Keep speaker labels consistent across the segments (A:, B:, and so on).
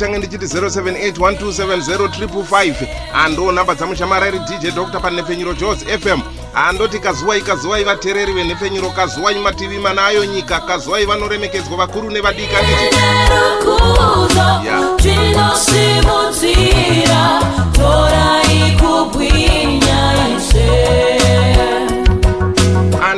A: nditange ndichiti 0781270355 ando nhamba dzamushamara iri dj dr panhepfenyuro jos fm andoti kazuwai kazuwai vateereri venhepfenyuro kazuwai mativi mana ayo nyika kazuwai vanoremekedzwa vakuru nevadika nditi
B: rukudzo tinosimudzira torai kubwinya ise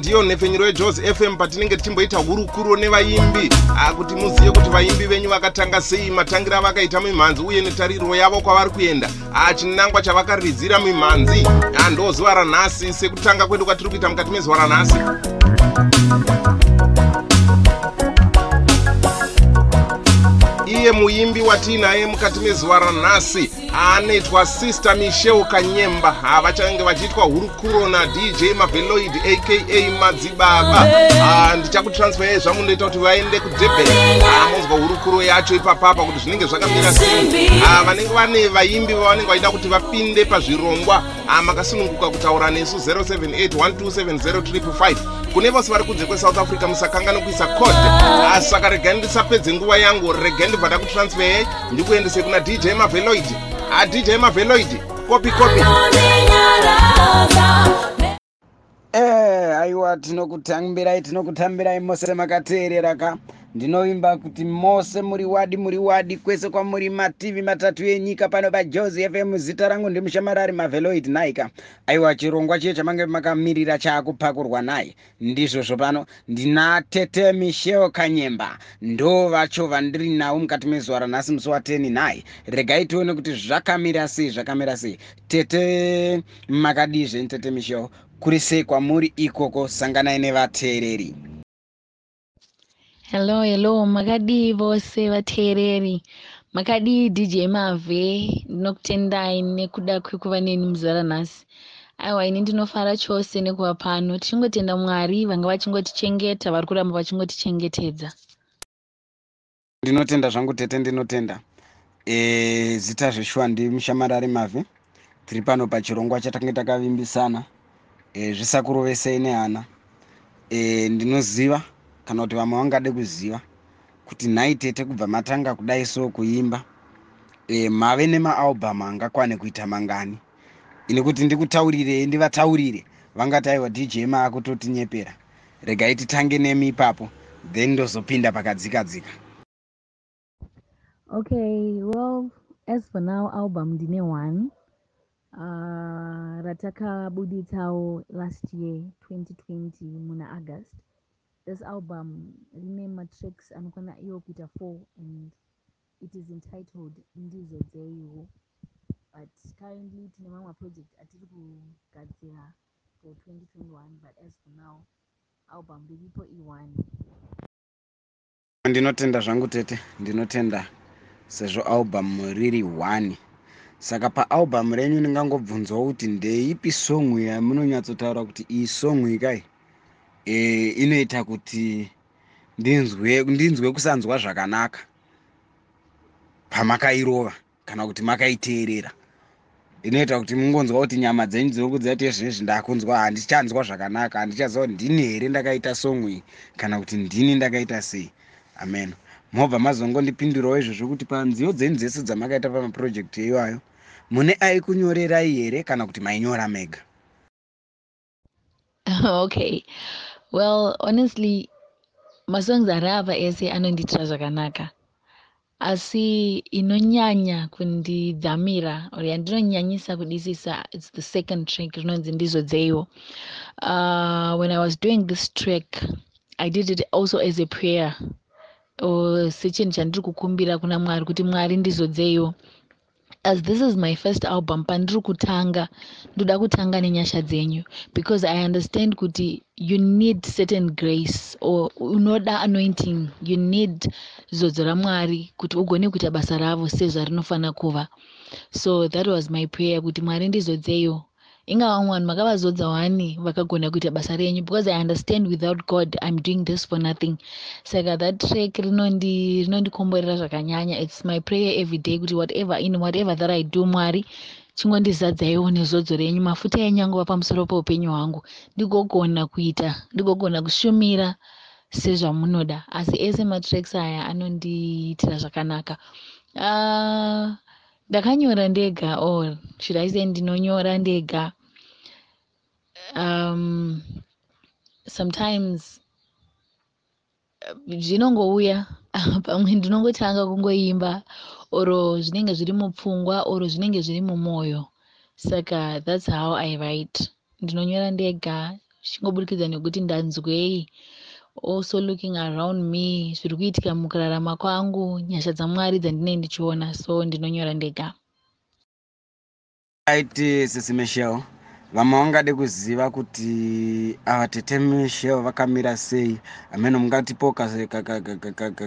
A: andiyo nhepfenyuro yejos fm patinenge tichimboita hurukuro nevaimbi. Kuti muzive kuti vaimbi venyu vakatanga sei matangiro avakaita mimhanzi uye netariro yavo kwavari kuenda. Chinangwa chavakaridzira mimhanzi. Ndo zuva ranhasi sekutanga kwedu kwatiri kuita mukati mezuva ranhasi iye muimbi watiinaye mukati mezuva ranhasi. Anoitwa sister michel kanyemba. Ah, vachange vachiitwa hurukuro nadj maveloid aka madzibaba. Ah, ndichakutransferai zvamunoita kuti vaende kudurban. Ah, munzwa hurukuro yacho ipapapa kuti zvinenge zvakamira sei. Ah, vanenge vane vaimbi vavanenge vachida kuti vapinde pazvirongwa. Ah, makasununguka kutaura nesu 0781270355 kune vose vari kunze kwesouth africa musakangana kuisa code. Ah, saka regai ndisapedze nguva yangu regai ndibva ndakutransferai ndikuendese kuna dj maveloid. Ah, dj maveloid kopi kopi.
C: Eh, aiwa tinokutambirai tinokutambirai mose makateerera ka ndinovimba kuti mose muri wadi muri wadi kwese kwamuri mativi matatu enyika. Pano pajozi fm zita rangu ndimushamarari maveloid naika. Aiwa chirongwa chiye chamange makamirira chaakupakurwa naye. Ndizvozvo pano ndina tete michel kanyemba. Ndo vacho vandiri navo mukati mezuva ranhasi musi wa10 naye regai tione kuti zvakamira sei zvakamira sei. Tete makadizve tete michel kuri sei kwamuri ikoko sanganai nevateereri
D: hello hello makadii vose vateereri. Makadii dj mavhe ndinokutendai nekuda kwekuva neni muzuva ranhasi aiwa ini ndinofara chose nekuva pano. Tichingotenda mwari vanga vachingotichengeta vari kuramba vachingotichengetedza
C: ndinotenda zvangu tete ndinotenda. E, zita zveshuwa ndimushamarari mavhe tiri pano pachirongwa chatange takavimbisana. E, zvisakurovesei nehana e, ndinoziva kana kuti vamwe vangade kuziva kuti nhai tete kubva matanga kudai so kuimba e, mave nemaalbhamu angakwane kuita mangani. Ini kuti ndikutaurirei ndivataurire vangati aiwa dj maakutotinyepera. Regai titange nemi ipapo then ndozopinda pakadzikadzika.
D: Okay well as for now album ndine one. Uh, ratakabuditsawo last year 2020 muna august this album rine matracks anokwana iwo kuita four and it is entitled ndizo dzeiwo but currently tine mamwe maproject atiri kugadzira for 2021 but as for now album riripo ione
C: ndinotenda zvangu tete ndinotenda sezvo albhamu riri 1 saka paalbhamu renyu ndingangobvunzwawo kuti ndeipi songu yamunonyatsotaura kuti iyi songu ikai e, inoita kuti ndinzwe ndinzwe kusanzwa zvakanaka pamakairova kana kuti makaiteerera inoita kuti mungonzwa kuti nyama dzenyu dziri kudziva kuti zvinezvi ndakunzwa handichanzwa zvakanaka handichaziva kuti ndini here ndakaita iyi kana kuti ndini ndakaita sei. Amen. Mobva mazongondipindurawo izvozvo kuti panziyo dzenyu dzese dzamakaita pamapurojekti iwayo mune aikunyorerai here kana kuti mainyora mega?
D: Okay well honestly masongs ari apa ese anondiitira zvakanaka. Asi inonyanya kundidhamira or yandinonyanyisa kudisisa its the second track rinonzi ndizo dzeiwo uh, when i was doing this track i did it also as a prayer. Or sechinhu chandiri kukumbira kuna mwari kuti mwari ndizodzeiwo as this is my first album pandiri kutanga ndoda kutanga nenyasha dzenyu because i understand kuti you need certain grace or unoda anointing you need zodzo ramwari kuti ugone kuita basa ravo sezvarinofanira kuva. So that was my prayer kuti mwari ndizodzeyo ingava vanhu makavazodza wani vakagona kuita basa renyu because i understand without god i'm doing this for nothing. Saka that track rinondi- rinondikomborera zvakanyanya. Its my prayer every day kuti whatever in whatever that i do mwari chingondizadzaiwo nezodzo renyu. Mafuta enyu angova pamusoro peupenyu hwangu ndigogona kuita ndigogona kushumira sezvamunoda. Asi ese matracks aya anondiitira zvakanaka. Uh, ndakanyora ndega or should i say ndinonyora ndega um, sometimes uh, zvinongouya pamwe ndinongotanga kungoimba oro zvinenge zviri mupfungwa oro zvinenge zviri mumwoyo saka that's how i write. Ndinonyora ndega zvichingobudikidza nekuti ndanzwei. Also looking around me zviri kuitika mukurarama kwangu nyasha dzamwari dzandinenge ndichiona so ndinonyora ndega.
C: Aiti sisi michel vamwe vangade kuziva kuti ava tete michel vakamira sei. Amene mungatipo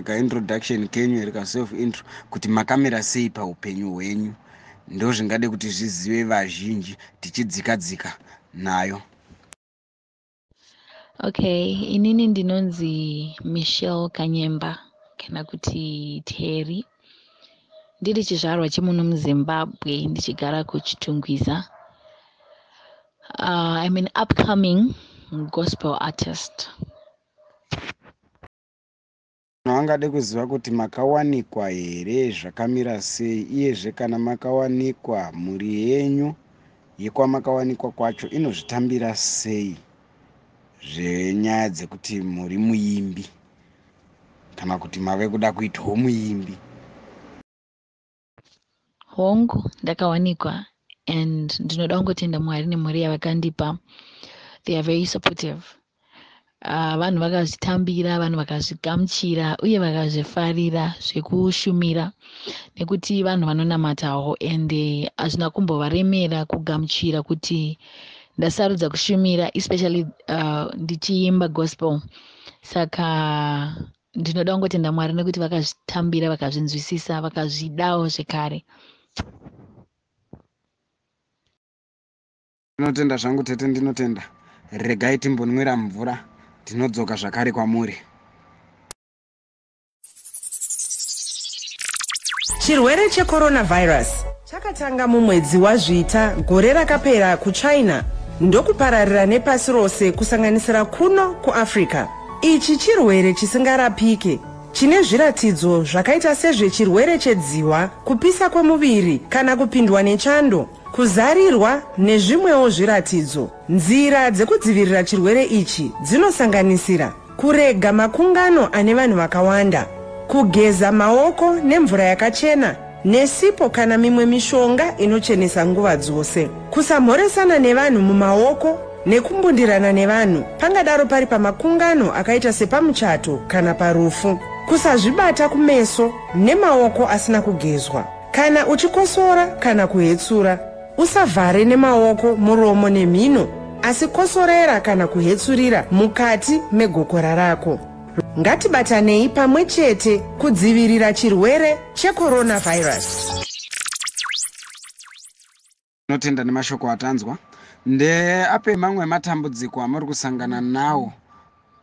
C: kaintroduction kenyu here kaself intro kuti makamira sei paupenyu hwenyu. Ndo zvingade kuti zvizive vazhinji tichidzika dzika nayo.
D: Okay inini ndinonzi michelle kanyemba kana kuti terry. Ndiri chizvarwa chemuno muzimbabwe ndichigara kuchitungwiza uh, i'm an upcoming gospel artist.
C: Vanhu vangade kuziva kuti makawanikwa here zvakamira sei iyezve kana makawanikwa mhuri yenyu yekwamakawanikwa kwacho inozvitambira sei zvenyaya dzekuti muri muimbi kana kuti mave kuda kuitwawo muimbi
D: hongu ndakawanikwa and ndinoda kungotenda mwari nemhuri yavakandipa. They are very supportive. Uh, vanhu vakazvitambira vanhu vakazvigamuchira uye vakazvifarira zvekushumira nekuti vanhu vanonamatawo ende hazvina kumbovaremera kugamuchira kuti ndasarudza kushumira especially uh, ndichiimba gospel. Saka ndinoda kungotenda mwari nekuti vakazvitambira vakazvinzwisisa vakazvidawo zvekare
C: ndinotenda zvangu tete ndinotenda. Regai timbonwira mvura. Tinodzoka zvakare kwamuri.
E: Chirwere checoronavhairasi chakatanga mumwedzi wazvita gore rakapera kuchina. Ndokupararira nepasi rose kusanganisira kuno kuafrica ichi chirwere chisingarapike chine zviratidzo zvakaita sezvechirwere chedziwa kupisa kwemuviri kana kupindwa nechando kuzarirwa nezvimwewo zviratidzo. Nzira dzekudzivirira chirwere ichi dzinosanganisira kurega makungano ane vanhu vakawanda kugeza maoko nemvura yakachena nesipo kana mimwe mishonga inochenesa nguva dzose. Kusamhoresana nevanhu mumaoko nekumbundirana nevanhu pangadaro pari pamakungano akaita sepamuchato kana parufu. Kusazvibata kumeso nemaoko asina kugezwa kana uchikosora kana kuhetsura usavhare nemaoko muromo nemhino asi kosorera kana kuhetsurira mukati megokora rako. Ngatibatanei pamwe chete kudzivirira chirwere checoronavhairasi
C: tinotenda nemashoko atanzwa. Ndeape mamwe matambudziko amuri kusangana nawo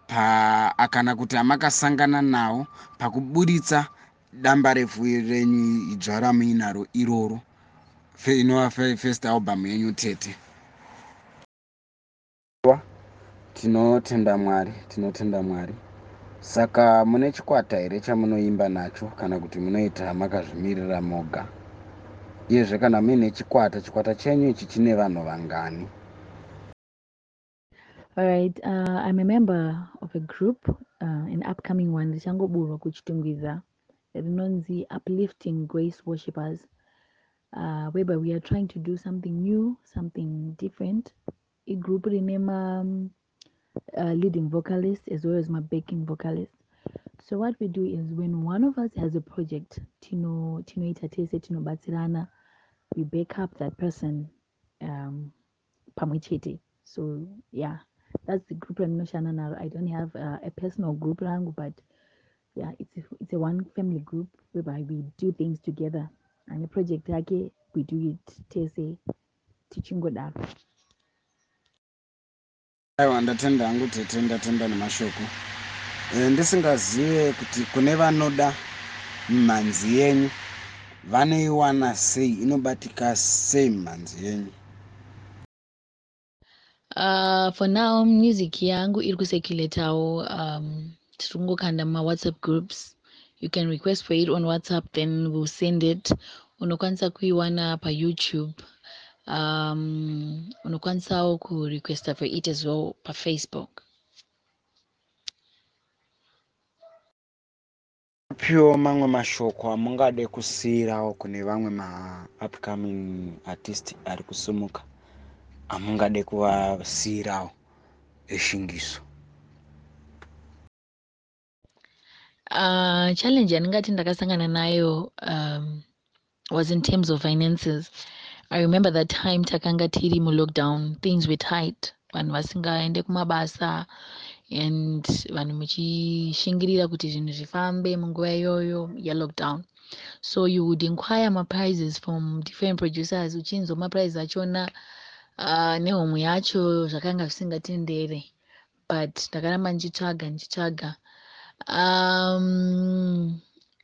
C: pa kana kuti amakasangana nawo pakuburitsa damba refu renyu idzva ramuinaro iroro fe- first album yenyu tete. Tinotenda mwari tinotenda mwari. Saka mune chikwata here chamunoimba nacho kana kuti munoita makazvimirira moga? Iyezve kana muine chikwata chikwata chenyu ichi chine vanhu vangani?
D: All right, uh, I'm a member of a group, uh, an upcoming one, richangoburwa kuchitungwiza, rinonzi Uplifting Grace Worshippers, uh, whereby we are trying to do something new, something different. A group rine ma um, uh, leading vocalist as well as my backing vocalist. So what we do is when one of us has a project, tino tinoita tese tinobatsirana, we back up that person um, pamwe chete. So yeah, that's the group randinoshanda naro. I don't have uh, a personal group rangu, but yeah, it's a, it's a one family group whereby we do things together. And the project yake we do it tese tichingodaro.
C: aiwa ndatenda hangu tete ndatenda nemashoko. Eh, ndisingazive kuti kune vanoda mhanzi yenyu vanoiwana sei inobatika sei mhanzi yenyu?
D: Uh, for now music yangu iri kusekuletawo um, tiri kungokanda mumawhatsapp groups you can request for it on whatsapp then we'll send it. Unokwanisa kuiwana payoutube um unokwanisawo kurequesta for it as well pafacebook
C: piwo mamwe mashoko amungade kusiyirawo kune vamwe ma-upcoming artist ari kusumuka. Amungade kuvasiyirawo eshingiso
D: uh, challenge yandingati ndakasangana nayo um, was in terms of finances. I remember that time takanga tiri mulockdown things were tight. Vanhu vasingaende kumabasa and vanhu muchishingirira kuti zvinhu zvifambe munguva iyoyo yelockdown so you would inquire maprizes from different producers uchinzwa maprizes achona uh, nehomwe yacho zvakanga zvisingatendere but ndakaramba ndichitsvaga ndichitsvaga um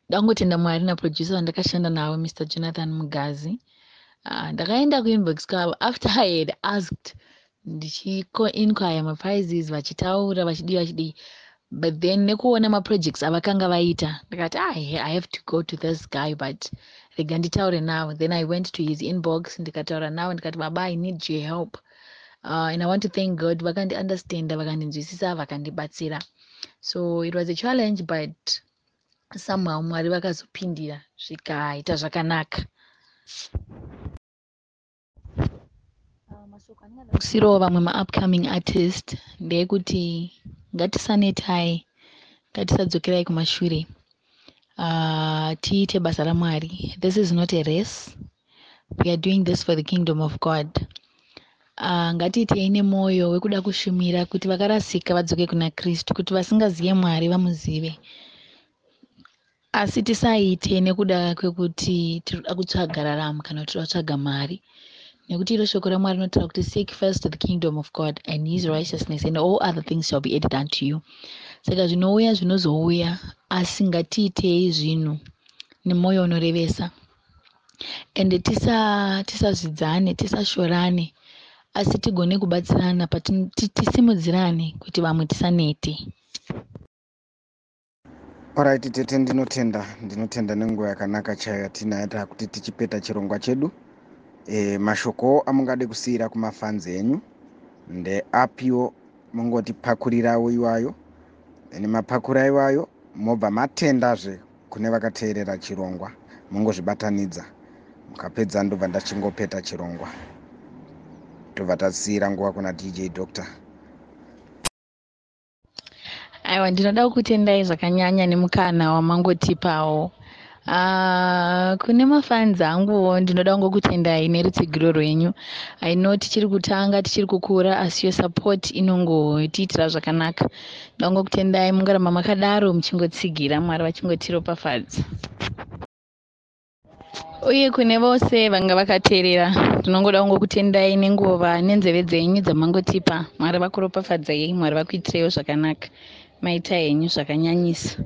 D: ndangotenda mwari naproducer wandakashanda nawo mr jonathan mugazi. Uh, ndakaenda kuinbox kwavo after i had asked ndichikoinquire maprizes vachitaura vachidii vachidii but then nekuona maprojects avakanga vaita. Ndikati ah, i have to go to this guy but rega nditaure nawo then i went to his inbox ndikataura nawo ndikati baba i need your help. Uh, and i want to thank god vakandiunderstanda vakandinzwisisa vakandibatsira so it was a challenge but somehow mwari vakazopindira zvikaita zvakanaka. Ah, mashoko andingada kusiyirawo vamwe maupcoming artist ndeyekuti ngatisanetai ngatisadzokerai kumashure. Uh, tiite basa ramwari. This is not a race. We are doing this for the kingdom of god uh, ngatiitei nemwoyo wekuda kushumira kuti vakarasika vadzoke kuna kristu kuti vasingazive mwari vamuzive. Asi tisaite nekuda kwekuti tinoda kutsvaga raramo kana kuti tinoda kutsvaga mari nekuti iro shoko ramwari rinotaura kuti seek first the kingdom of god and his righteousness and all other things shall be added unto you. Saka zvinouya zvinozouya asi ngatiitei zvinhu nemwoyo unorevesa. Tisa tisazvidzane tisashorane asi tigone kubatsirana patino- ti- tisimudzirane kuti vamwe tisanete.
C: Alright tete ndinotenda ndinotenda nenguva yakanaka chaiyo yatinayo takuti tichipeta chirongwa chedu. E, mashoko amungade kusiyira kumafanzi enyu ndeapiwo mungotipakurirawo iwayo ene mapakura iwayo mobva matendazve kune vakateerera chirongwa mungozvibatanidza. Mukapedza ndobva ndachingopeta chirongwa tobva tasiyira nguva kuna dj doctor.
D: Aiwa ndinoda kukutendai zvakanyanya nemukana wamangotipawo. Uh, kune mafanzi anguwo ndinoda kungokutendai nerutsigiro rwenyu. I know tichiri kutanga tichiri kukura asi yo support inongotiitira zvakanaka. Ndoda kungokutendai mungoramba makadaro muchingotsigira mwari vachingotiropafadza uye kune vose vanga vakateerera ndinongoda kungokutendai nenguva nenzeve dzenyu dzamangotipa. Mwari vakuropafadzai mwari vakuitireiwo zvakanaka. Maita henyu zvakanyanyisa.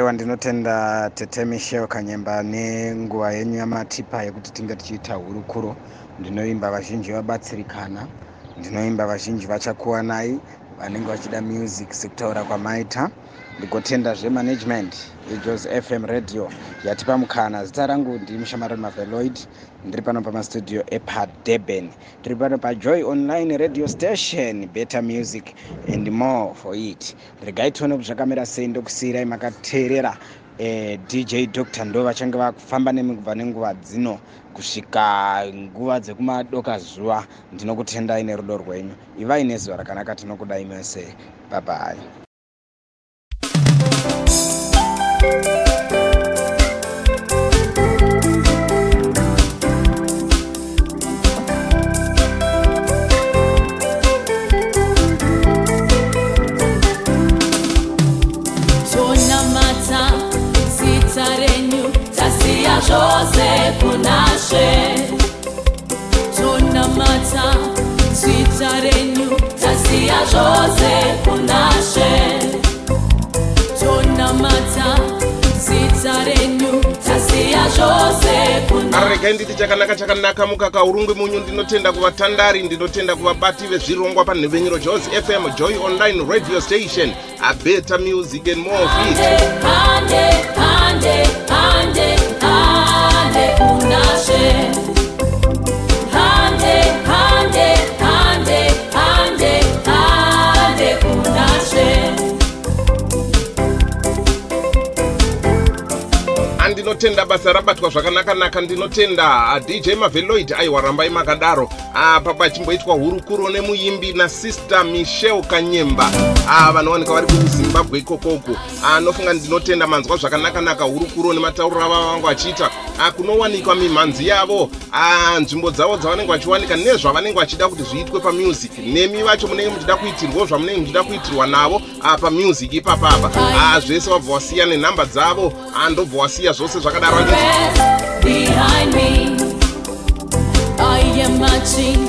C: Aiwa ndinotenda tete michel kanyemba nenguva yenyu yamatipa yekuti tinge tichiita hurukuro. Ndinoimba vazhinji vabatsirikana ndinoimba vazhinji vachakuwanai vanenge vachida music sekutaura kwamaita ndigotendazve management ejos fm radio. Yatipa mukana zita rangu ndimushamarari maveloid ndiri pano pamastudio epadurban tiri pano pajoy online radio station better music and more for it. Regai tione kuti zvakamira sei ndokusiyirai makateerera eh, dj dr ndo vachange vakufamba nemi kubva nenguva dzino kusvika nguva dzekumadoka zuva. Ndinokutendai nerudo rwenyu. Ivai nezuva rakanaka tinokudai mese bye
B: zvose kunashe. Tonamata zita renyu tasiya zvose kunashe. tonamata
A: regai nditi chakanaka chakanaka mukaka urungwe munyu ndinotenda kuvatandari ndinotenda kuvabati vezvirongwa panhevenyuro jos fm joy online radio station abeta music and more of it
D: Hande, hande, hande, hande kunashe.
A: Andinotenda basa rabatwa zvakanaka-naka ndinotenda. Ah, dj maveloid aiwa rambai makadaro. Apa pachimboitwa hurukuro nemuimbi nasister michel kanyemba. Ah, vanowanika vari kuzimbabwe ikokoko. Anofunga ndinotenda manzwa zvakanaka-naka hurukuro nematauriro ava vangu vachiita Ah, kunowanikwa mimhanzi yavo. Ah, nzvimbo dzavo dzavanenge vachiwanika nezvavanenge vachida kuti zviitwe pamusic. Nemi vacho munenge muchida kuitirwawo zvamunenge muchida kuitirwa navo ah, pamusic ipapapa Ah, zvese wabva wasiya nenhamba dzavo. Ah, ndobva wasiya zvose zvakadaro handiti
D: Rest behind me. I am marching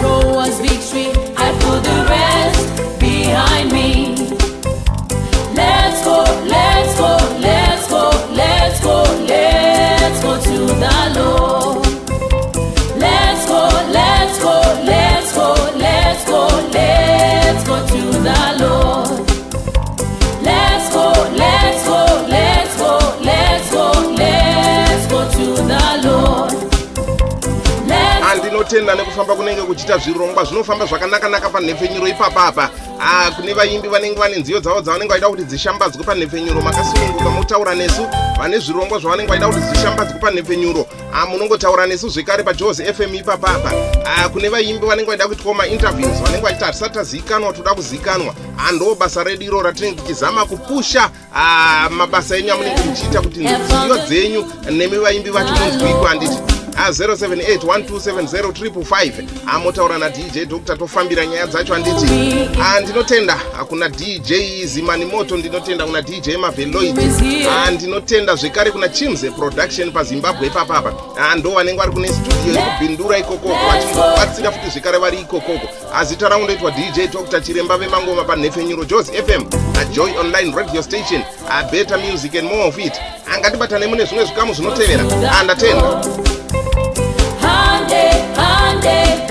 D: towards victory. I put the rest behind me. Let's go, let's Let's
A: andinotenda nekufamba kunenge kuchiita zvirongwa zvinofamba zvakanaka-naka panhepfenyuro ipapapa Ah, kune vaimbi vanenge vane nziyo dzavo dzavanenge vaida kuti dzishambadzwe panhepfenyuro makasununguka motaura nesu vane zvirongwa zvavanenge vaida kuti dzishambadzwe panhepfenyuro. Ah, munongotaura nesu zvekare pajos fm ipapapa Ah, kune vaimbi vanenge vaida kuitwawo mainterviews vanenge vachiti hatisati tazivikanwa toda kuzivikanwa Ah, ndo basa redu iro ratinenge tichizama kupusha mabasa enyu amunenge muchiita kuti nziyo dzenyu nemi vaimbi vacho munzwiko handiti a 078 amotaura nadj dr tofambira nyaya dzacho handiti ndinotenda ah, kuna dj zimani moto ndinotenda kuna dj maveloid. Ah, ndinotenda zvekare kuna chimze production pazimbabwe ipapapa Ah, ndo vanenge vari kune studio yekubhindura ikokoko vachinobatsira futi zvekare vari ikokoko. Ah, zita rangu ndoitwa dj dr chiremba vemangoma panhefenyuro jos fm ajoy online radio station. Abeta music and more of it. Angatibatanei mune zvimwe zvikamu zvinotevera. Ah, ndatenda day.